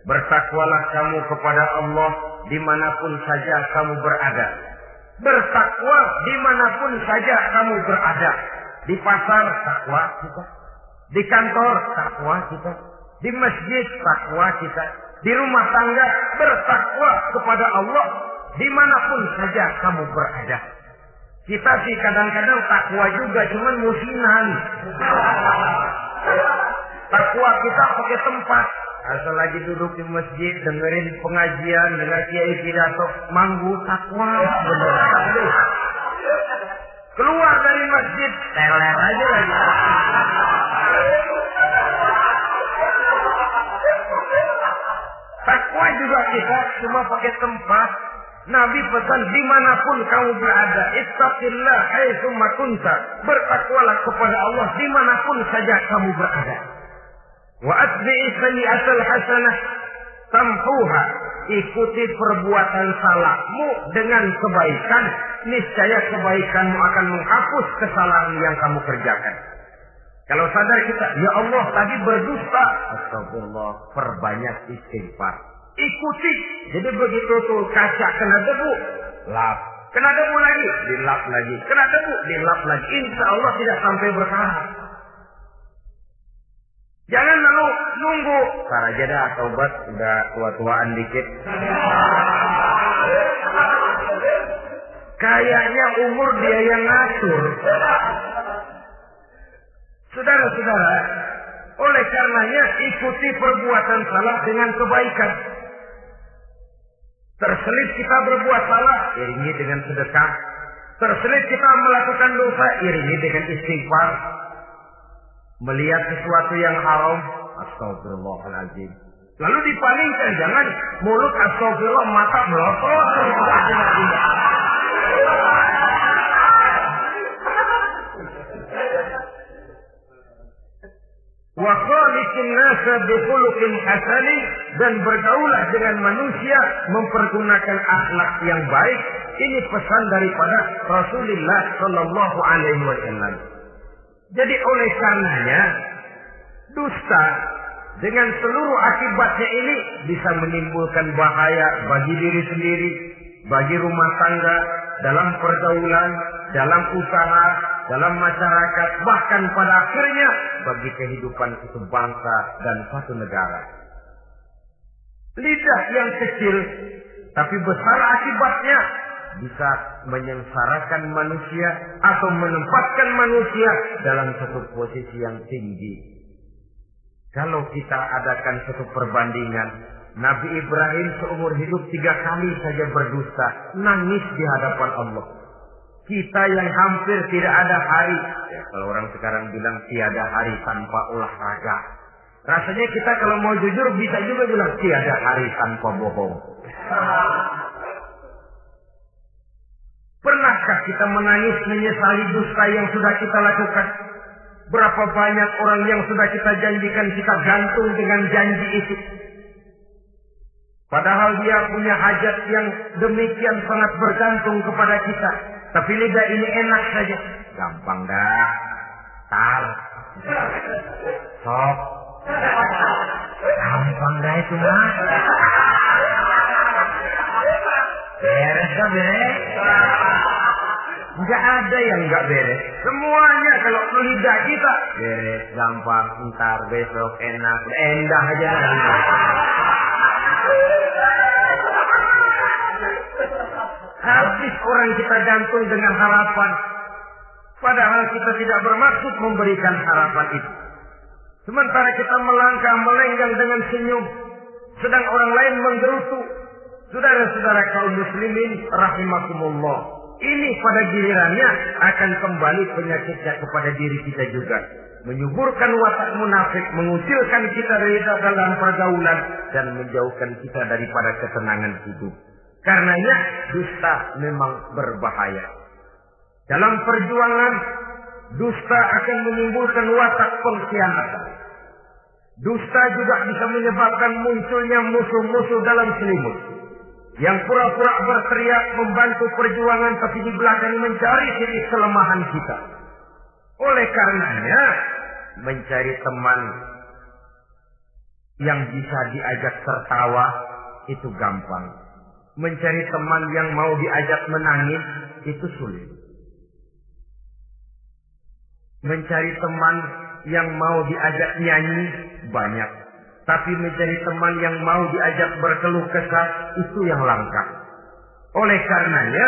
Bertakwalah kamu kepada Allah di mana pun saja kamu berada. Bertakwa di mana pun saja kamu berada. Di pasar takwa kita. Di kantor takwa kita. Di masjid takwa kita. Di rumah tangga bertakwa kepada Allah. Di mana pun saja kamu berada. Kita sih kadang-kadang takwa juga cuman musinan. Takwa kita pakai tempat. Asal lagi duduk di masjid, dengerin pengajian, dengar kiai pidato, manggu takwa, bener. Keluar dari masjid, teler aja lagi. Takwa juga kita cuma pakai tempat. Nabi pesan di mana pun kamu berada, ittaqillah haitsu kunta. Bertakwalah kepada Allah di mana pun saja kamu berada. Wa atbi'i hasanah tamhuha. Ikuti perbuatan salahmu dengan kebaikan. Niscaya kebaikanmu akan menghapus kesalahan yang kamu kerjakan. Kalau sadar kita, ya Allah tadi berdusta. Astagfirullah, perbanyak istighfar. Ikuti. Jadi begitu tuh kaca kena debu, lap. Kena debu lagi, dilap lagi. Kena debu, dilap lagi. Insya Allah tidak sampai berkarat. Jangan lalu nunggu. Ntar aja dah tobat udah tua-tuaan dikit. Kayaknya umur dia yang ngatur. Saudara-saudara, oleh karenanya ikuti perbuatan salah dengan kebaikan. Terselip kita berbuat salah, iringi dengan sedekah. Terselip kita melakukan dosa, iringi dengan istighfar. Melihat sesuatu yang haram, astagfirullahaladzim. Lalu dipalingkan, jangan mulut astagfirullah, mata melotot. Nasa hasani dan bergaulah dengan manusia mempergunakan akhlak yang baik. Ini pesan daripada Rasulullah Shallallahu Alaihi Wasallam. Jadi oleh karenanya dusta dengan seluruh akibatnya ini bisa menimbulkan bahaya bagi diri sendiri, bagi rumah tangga, dalam pergaulan, dalam usaha, dalam masyarakat, bahkan pada akhirnya bagi kehidupan satu bangsa dan satu negara. Lidah yang kecil tapi besar akibatnya bisa menyengsarakan manusia atau menempatkan manusia dalam satu posisi yang tinggi. Kalau kita adakan satu perbandingan, Nabi Ibrahim seumur hidup tiga kali saja berdusta, nangis di hadapan Allah. Kita yang hampir tidak ada hari, ya, kalau orang sekarang bilang tiada hari tanpa olahraga. Rasanya kita kalau mau jujur bisa juga bilang tiada hari tanpa bohong. Pernahkah kita menangis menyesali dusta yang sudah kita lakukan? Berapa banyak orang yang sudah kita janjikan kita gantung dengan janji itu. Padahal dia punya hajat yang demikian sangat bergantung kepada kita. Tapi lidah ini enak saja. Gampang dah. Tar. Sok. Gampang dah itu mah. Beres dah beres. Enggak ada yang enggak beres. Semuanya kalau lidah kita beres, gampang, ntar, besok, enak, endah aja. Habis orang kita gantung dengan harapan. Padahal kita tidak bermaksud memberikan harapan itu. Sementara kita melangkah melenggang dengan senyum. Sedang orang lain menggerutu. Saudara-saudara kaum muslimin rahimakumullah. Ini pada gilirannya akan kembali penyakitnya kepada diri kita juga. Menyuburkan watak munafik, mengucilkan kita dari dalam pergaulan, dan menjauhkan kita daripada ketenangan hidup. Karenanya dusta memang berbahaya. Dalam perjuangan, dusta akan menimbulkan watak pengkhianatan. Dusta juga bisa menyebabkan munculnya musuh-musuh dalam selimut. Yang pura-pura berteriak membantu perjuangan tapi di belakang mencari titik kelemahan kita. Oleh karenanya, mencari teman yang bisa diajak tertawa itu gampang. Mencari teman yang mau diajak menangis itu sulit. Mencari teman yang mau diajak nyanyi banyak. Tapi mencari teman yang mau diajak berkeluh kesah itu yang langka. Oleh karenanya,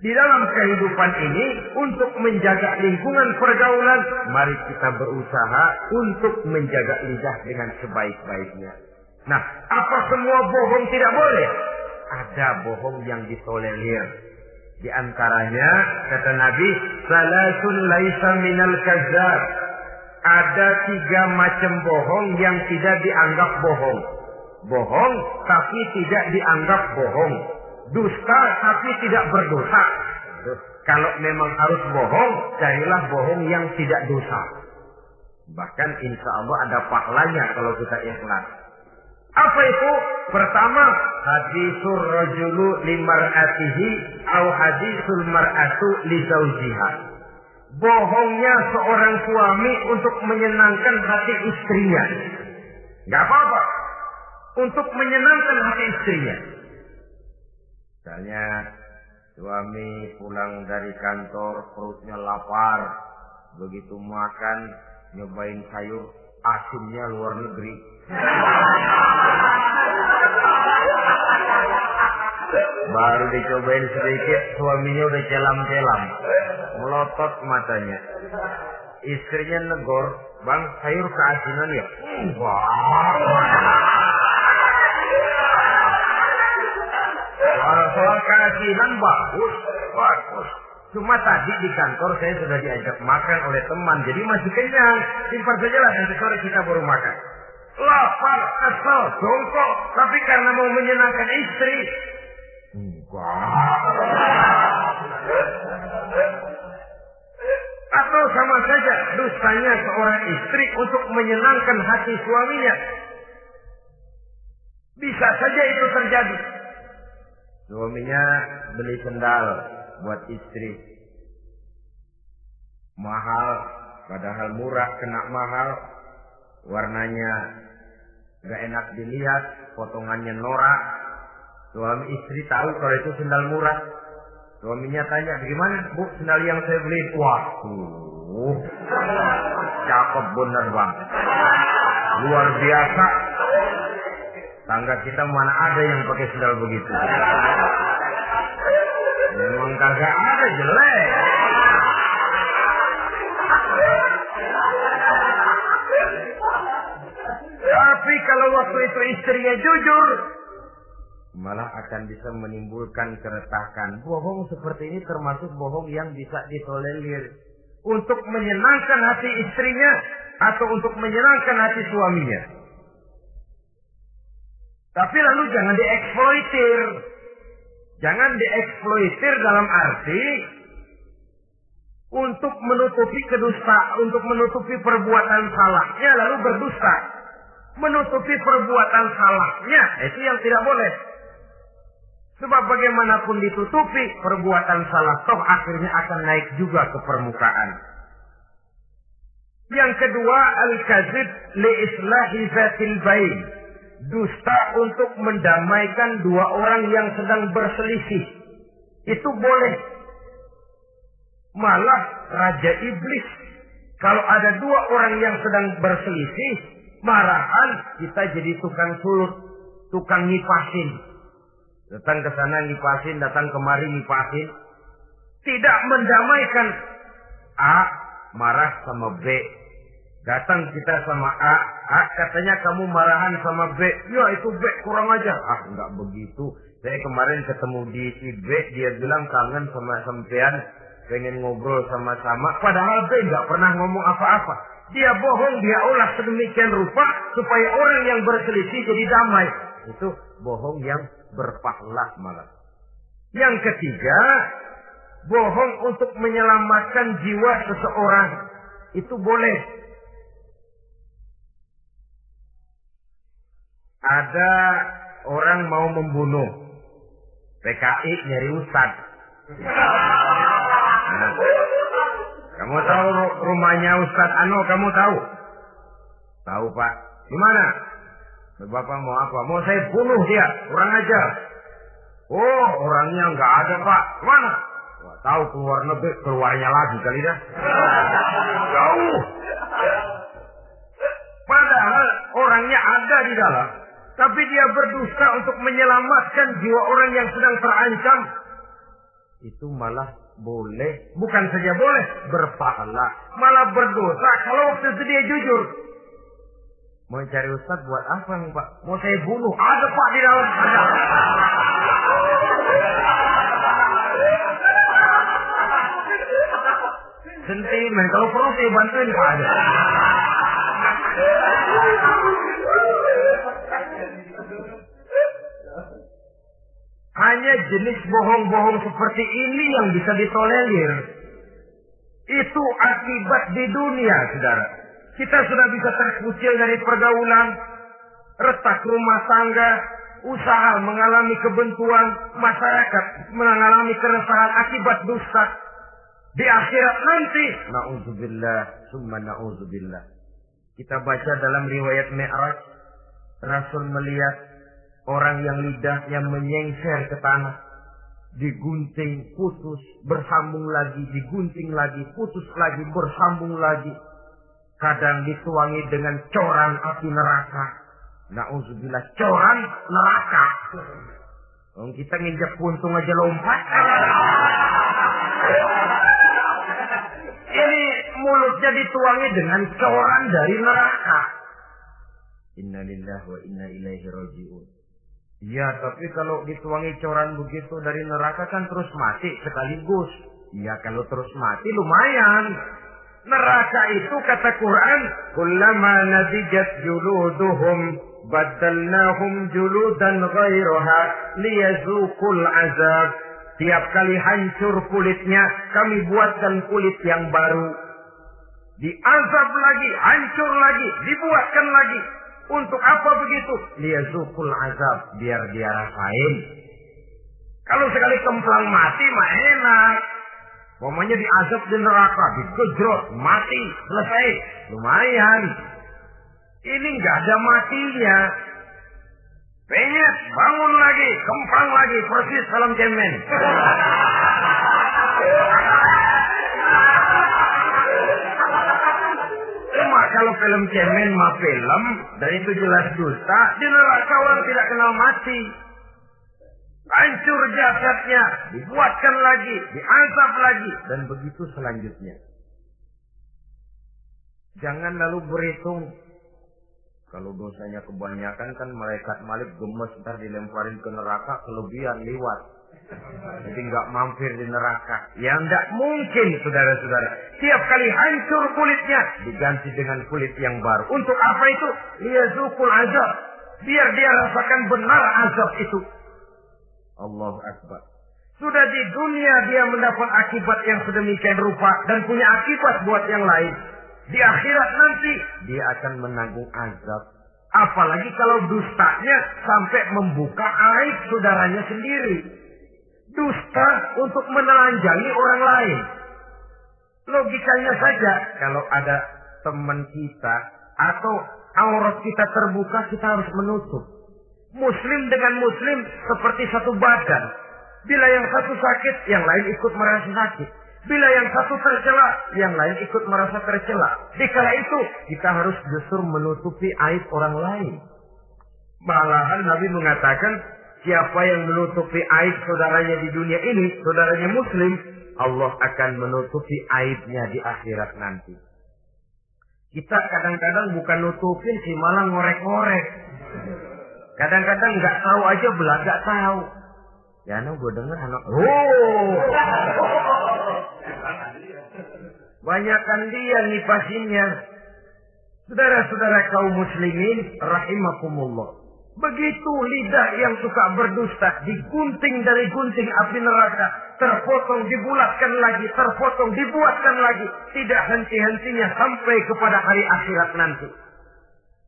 di dalam kehidupan ini untuk menjaga lingkungan pergaulan, mari kita berusaha untuk menjaga lidah dengan sebaik-baiknya. Nah, apa semua bohong tidak boleh? Ada bohong yang ditolerir. Di antaranya, kata Nabi, Salasun laisa minal kazab. Ada tiga macam bohong yang tidak dianggap bohong. Bohong tapi tidak dianggap bohong. Dusta tapi tidak berdosa. Kalau memang harus bohong, carilah bohong yang tidak dosa. Bahkan insya Allah ada pahalanya kalau kita ikhlas. Apa itu? Pertama, hadisul rajulu limar'atihi au hadisul mar'atu li zaujiha. Bohongnya seorang suami untuk menyenangkan hati istrinya. Gak apa-apa. Untuk menyenangkan hati istrinya. Misalnya, suami pulang dari kantor, perutnya lapar. Begitu makan, nyobain sayur, asinnya luar negeri. Baru dicobain sedikit, suaminya udah celam-celam. Melotot matanya. Istrinya negor, bang sayur keasinan ya? Soal, soal keasinan bagus, bagus. Cuma tadi di kantor saya sudah diajak makan oleh teman, jadi masih kenyang. Simpan saja lah, nanti sore kita baru makan. Lapar, kesel, jongkok, tapi karena mau menyenangkan istri. Atau sama saja dustanya seorang istri untuk menyenangkan hati suaminya. Bisa saja itu terjadi. Suaminya beli sendal buat istri. Mahal, padahal murah kena mahal. Warnanya gak enak dilihat, potongannya norak. Suami istri tahu kalau itu sendal murah. Suaminya tanya, gimana bu sendal yang saya beli? Wah, cakep bener bang. Luar biasa. Tangga kita mana ada yang pakai sendal begitu. Memang kagak ada jelek. Tapi kalau waktu itu istrinya jujur, malah akan bisa menimbulkan keretakan. Bohong seperti ini termasuk bohong yang bisa ditolerir. Untuk menyenangkan hati istrinya atau untuk menyenangkan hati suaminya. Tapi lalu jangan dieksploitir. Jangan dieksploitir dalam arti untuk menutupi kedusta, untuk menutupi perbuatan salahnya lalu berdusta. Menutupi perbuatan salahnya, itu yang tidak boleh. Sebab bagaimanapun ditutupi, perbuatan salah toh akhirnya akan naik juga ke permukaan. Yang kedua, al-kazib li islahi zatil bain. Dusta untuk mendamaikan dua orang yang sedang berselisih. Itu boleh. Malah Raja Iblis. Kalau ada dua orang yang sedang berselisih, marahan kita jadi tukang sulut, tukang ngipasin. Datang ke sana ngipasin, datang kemari ngipasin. Tidak mendamaikan. A marah sama B. Datang kita sama A, A katanya kamu marahan sama B. Ya itu B kurang aja. Ah nggak begitu. Saya kemarin ketemu di si B, dia bilang kangen sama sampean, pengen ngobrol sama-sama. Padahal B nggak pernah ngomong apa-apa. Dia bohong, dia olah sedemikian rupa supaya orang yang berselisih jadi damai. Itu bohong yang berpahala malah. Yang ketiga, bohong untuk menyelamatkan jiwa seseorang. Itu boleh. Ada orang mau membunuh. PKI nyari ustad. Nah, kamu tahu rumahnya Ustadz Ano, kamu tahu? Tahu Pak. Di mana? Bapak mau apa? Mau saya bunuh dia, orang aja. Oh, orangnya nggak ada Pak. Mana? Wah, tahu keluar negeri, keluarnya lagi kali dah. Jauh. Padahal orangnya ada di dalam. Tapi dia berdusta untuk menyelamatkan jiwa orang yang sedang terancam. Itu malah boleh. Bukan saja boleh, berpahala. Malah berdosa kalau waktu itu dia jujur. Mau cari ustaz buat apa nih pak? Mau saya bunuh? Ada pak di dalam. Ada. Sentimen. Kalau perlu saya bantuin pak ada. Hanya jenis bohong-bohong seperti ini yang bisa ditolerir. Itu akibat di dunia, saudara. Kita sudah bisa terkucil dari pergaulan, retak rumah tangga, usaha mengalami kebentuan, masyarakat mengalami keresahan akibat dusta. Di akhirat nanti, na'udzubillah, summa na'udzubillah. Kita baca dalam riwayat Mi'raj, Rasul melihat orang yang lidahnya menyengser ke tanah, digunting, putus, bersambung lagi, digunting lagi, putus lagi, bersambung lagi. Kadang dituangi dengan coran api neraka. Nauzubillah, coran neraka. Oh, kita nginjak puntung aja lompat. Ini mulutnya dituangi dengan coran dari neraka. Innalillah wa inna ilaihi raji'un. Iya, tapi kalau dituangi coran begitu dari neraka kan terus mati sekaligus. Iya, kalau terus mati lumayan. Neraka itu kata Quran, "Kullama nadijat juluduhum badalnahum juludan ghairaha liyazuqul azab." Tiap kali hancur kulitnya, kami buatkan kulit yang baru. Diazab lagi, hancur lagi, dibuatkan lagi. Untuk apa begitu? Liyazukul azab, biar dia rasain. Kalau sekali kemplang mati mah enak. Pokoknya diazab di neraka, digejrot, mati, selesai. Lumayan. Ini nggak ada matinya. Penyet, bangun lagi, kempang lagi, persis salam cemen. Cuma kalau film cemen mah film, dan itu jelas dusta, di neraka orang tidak kenal mati. Hancur jasadnya, dibuatkan lagi, diazab lagi, dan begitu selanjutnya. Jangan lalu berhitung. Kalau dosanya kebanyakan kan malaikat malik gemes ntar dilemparin ke neraka kelebihan liwat. Jadi nggak mampir di neraka. Ya nggak mungkin saudara-saudara. Tiap kali hancur kulitnya diganti dengan kulit yang baru. Untuk apa itu? Liyazukul azab. Biar dia rasakan benar azab itu. Allah Akbar. Sudah di dunia dia mendapat akibat yang sedemikian rupa dan punya akibat buat yang lain. Di akhirat nanti dia akan menanggung azab. Apalagi kalau dustanya sampai membuka aib saudaranya sendiri. Dusta untuk menelanjangi orang lain. Logikanya saja kalau ada teman kita atau aurat kita terbuka kita harus menutup. Muslim dengan muslim seperti satu badan. Bila yang satu sakit, yang lain ikut merasa sakit. Bila yang satu tercela, yang lain ikut merasa tercela. Dikala itu, kita harus justru menutupi aib orang lain. Malahan Nabi mengatakan, siapa yang menutupi aib saudaranya di dunia ini, saudaranya muslim, Allah akan menutupi aibnya di akhirat nanti. Kita kadang-kadang bukan nutupin sih, malah ngorek-ngorek. Kadang-kadang nggak tahu aja belah nggak tahu. Ya, no, gue denger anak. Oh, banyakkan dia nipasinnya. Saudara-saudara kaum muslimin, rahimakumullah. Begitu lidah yang suka berdusta digunting dari gunting api neraka, terpotong dibulatkan lagi, terpotong dibuatkan lagi, tidak henti-hentinya sampai kepada hari akhirat nanti.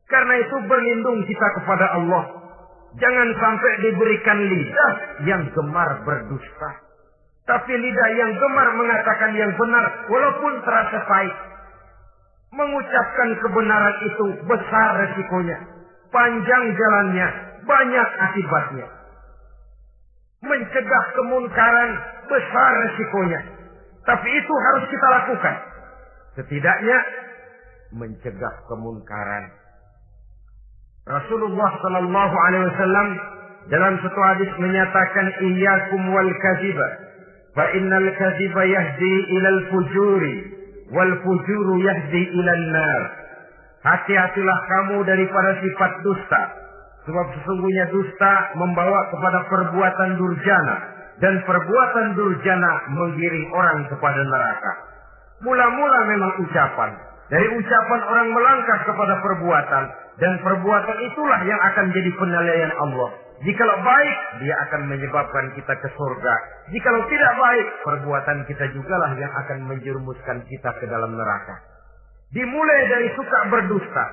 Karena itu berlindung kita kepada Allah. Jangan sampai diberikan lidah yang gemar berdusta. Tapi lidah yang gemar mengatakan yang benar walaupun terasa pahit. Mengucapkan kebenaran itu besar resikonya. Panjang jalannya, banyak akibatnya. Mencegah kemunkaran besar resikonya. Tapi itu harus kita lakukan. Setidaknya mencegah kemunkaran. Rasulullah Sallallahu Alaihi Wasallam dalam satu hadis menyatakan iyyakum wal kaziba fa innal kaziba yahdi ilal fujuri wal fujuru yahdi ilal nar. Hati-hatilah kamu daripada sifat dusta. Sebab sesungguhnya dusta membawa kepada perbuatan durjana dan perbuatan durjana menggiring orang kepada neraka. Mula-mula memang ucapan. Dari ucapan orang melangkah kepada perbuatan dan perbuatan itulah yang akan jadi penilaian Allah. Jikalau baik, dia akan menyebabkan kita ke surga. Jikalau tidak baik, perbuatan kita jugalah yang akan menjerumuskan kita ke dalam neraka. Dimulai dari suka berdusta.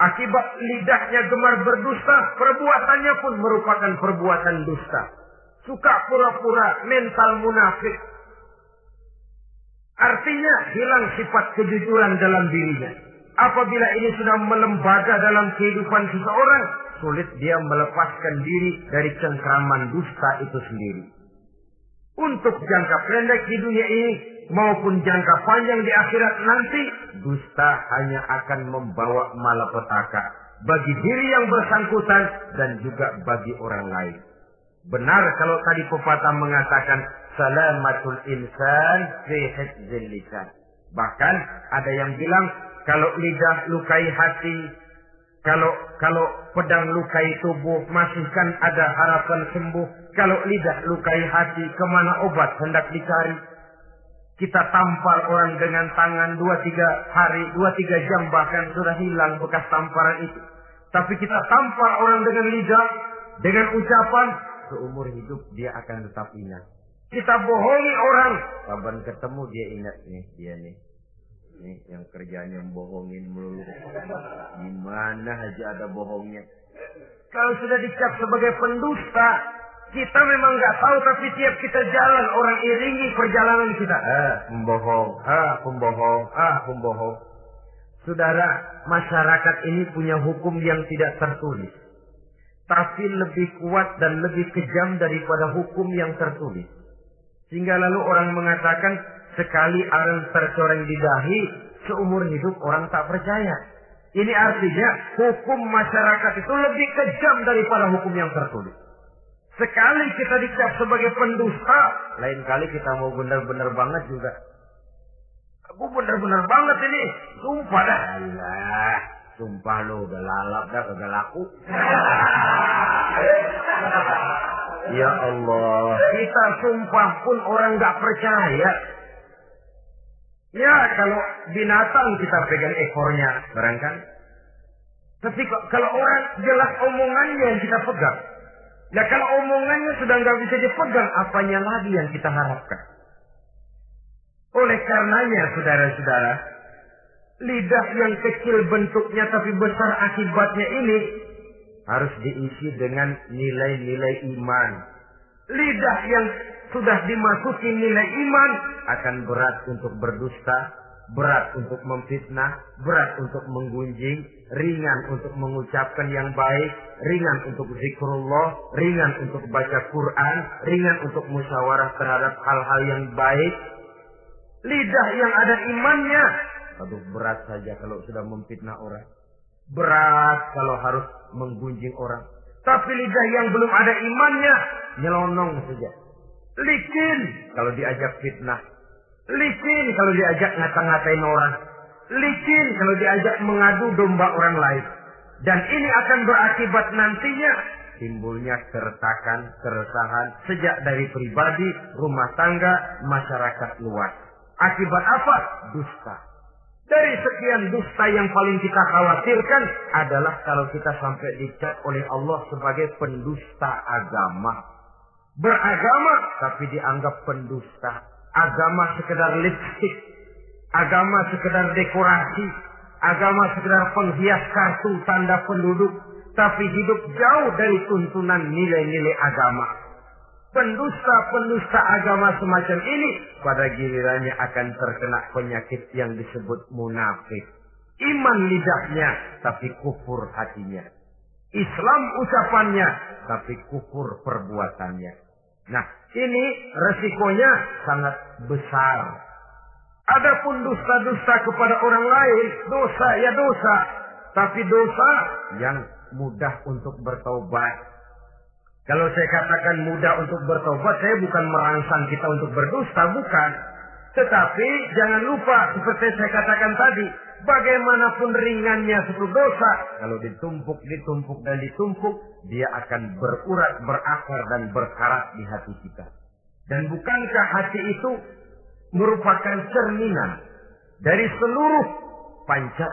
Akibat lidahnya gemar berdusta, perbuatannya pun merupakan perbuatan dusta. Suka pura-pura mental munafik. Artinya hilang sifat kejujuran dalam dirinya. Apabila ini sudah melembaga dalam kehidupan seseorang, sulit dia melepaskan diri dari cengkraman dusta itu sendiri. Untuk jangka pendek di dunia ini maupun jangka panjang di akhirat nanti, dusta hanya akan membawa malapetaka bagi diri yang bersangkutan dan juga bagi orang lain. Benar kalau tadi pepatah mengatakan salamatul insan fi lisan. Bahkan ada yang bilang kalau lidah lukai hati, kalau kalau pedang lukai tubuh masihkan ada harapan sembuh. Kalau lidah lukai hati, ke mana obat hendak dicari? Kita tampar orang dengan tangan dua tiga hari, dua tiga jam bahkan sudah hilang bekas tamparan itu. Tapi kita tampar orang dengan lidah, dengan ucapan, seumur hidup dia akan tetap ingat. Kita bohongi orang, kapan ketemu dia ingat nih, dia nih. Nih yang kerjanya bohongin melulu. Gimana aja ada bohongnya. Kalau sudah dicap sebagai pendusta, kita memang nggak tahu tapi tiap kita jalan orang iringi perjalanan kita. Ah, pembohong, ah, pembohong, ah, pembohong. Saudara, masyarakat ini punya hukum yang tidak tertulis. Tapi lebih kuat dan lebih kejam daripada hukum yang tertulis. Sehingga lalu orang mengatakan sekali arang tercoreng di dahi, seumur hidup orang tak percaya. Ini artinya hukum masyarakat itu lebih kejam daripada hukum yang tertulis. Sekali kita dicap sebagai pendusta, lain kali kita mau benar-benar banget juga. Aku benar-benar banget ini, sumpah dah. Allah, sumpah lo udah lalap dah, udah laku. ya Allah, kita sumpah pun orang nggak percaya. Ya kalau binatang kita pegang ekornya, barangkali. Tapi kalau orang jelas omongannya yang kita pegang. Nah kalau omongannya sudah nggak bisa dipegang, apanya lagi yang kita harapkan? Oleh karenanya, saudara-saudara, lidah yang kecil bentuknya tapi besar akibatnya ini harus diisi dengan nilai-nilai iman. Lidah yang sudah dimasuki nilai iman akan berat untuk berdusta, berat untuk memfitnah, berat untuk menggunjing, ringan untuk mengucapkan yang baik, ringan untuk zikrullah, ringan untuk baca Quran, ringan untuk musyawarah terhadap hal-hal yang baik. Lidah yang ada imannya, aduh berat saja kalau sudah memfitnah orang. Berat kalau harus menggunjing orang. Tapi lidah yang belum ada imannya, nyelonong saja. Licin kalau diajak fitnah. Licin kalau diajak ngata-ngatain orang. Licin kalau diajak mengadu domba orang lain. Dan ini akan berakibat nantinya timbulnya keretakan, keresahan sejak dari pribadi, rumah tangga, masyarakat luas. Akibat apa? Dusta. Dari sekian dusta yang paling kita khawatirkan adalah kalau kita sampai dicap oleh Allah sebagai pendusta agama. Beragama tapi dianggap pendusta. Agama sekedar lipstick. Agama sekedar dekorasi. Agama sekedar penghias kartu tanda penduduk. Tapi hidup jauh dari tuntunan nilai-nilai agama. Pendusta-pendusta agama semacam ini pada gilirannya akan terkena penyakit yang disebut munafik. Iman lidahnya tapi kufur hatinya. Islam ucapannya tapi kufur perbuatannya. Nah, ini resikonya sangat besar. Adapun dusta-dusta kepada orang lain, dosa ya dosa, tapi dosa yang mudah untuk bertobat. Kalau saya katakan mudah untuk bertobat, saya bukan merangsang kita untuk berdusta, bukan. Tetapi jangan lupa seperti saya katakan tadi, bagaimanapun ringannya suatu dosa, kalau ditumpuk, ditumpuk dan ditumpuk, dia akan berurat, berakar dan berkarat di hati kita. Dan bukankah hati itu merupakan cerminan dari seluruh panca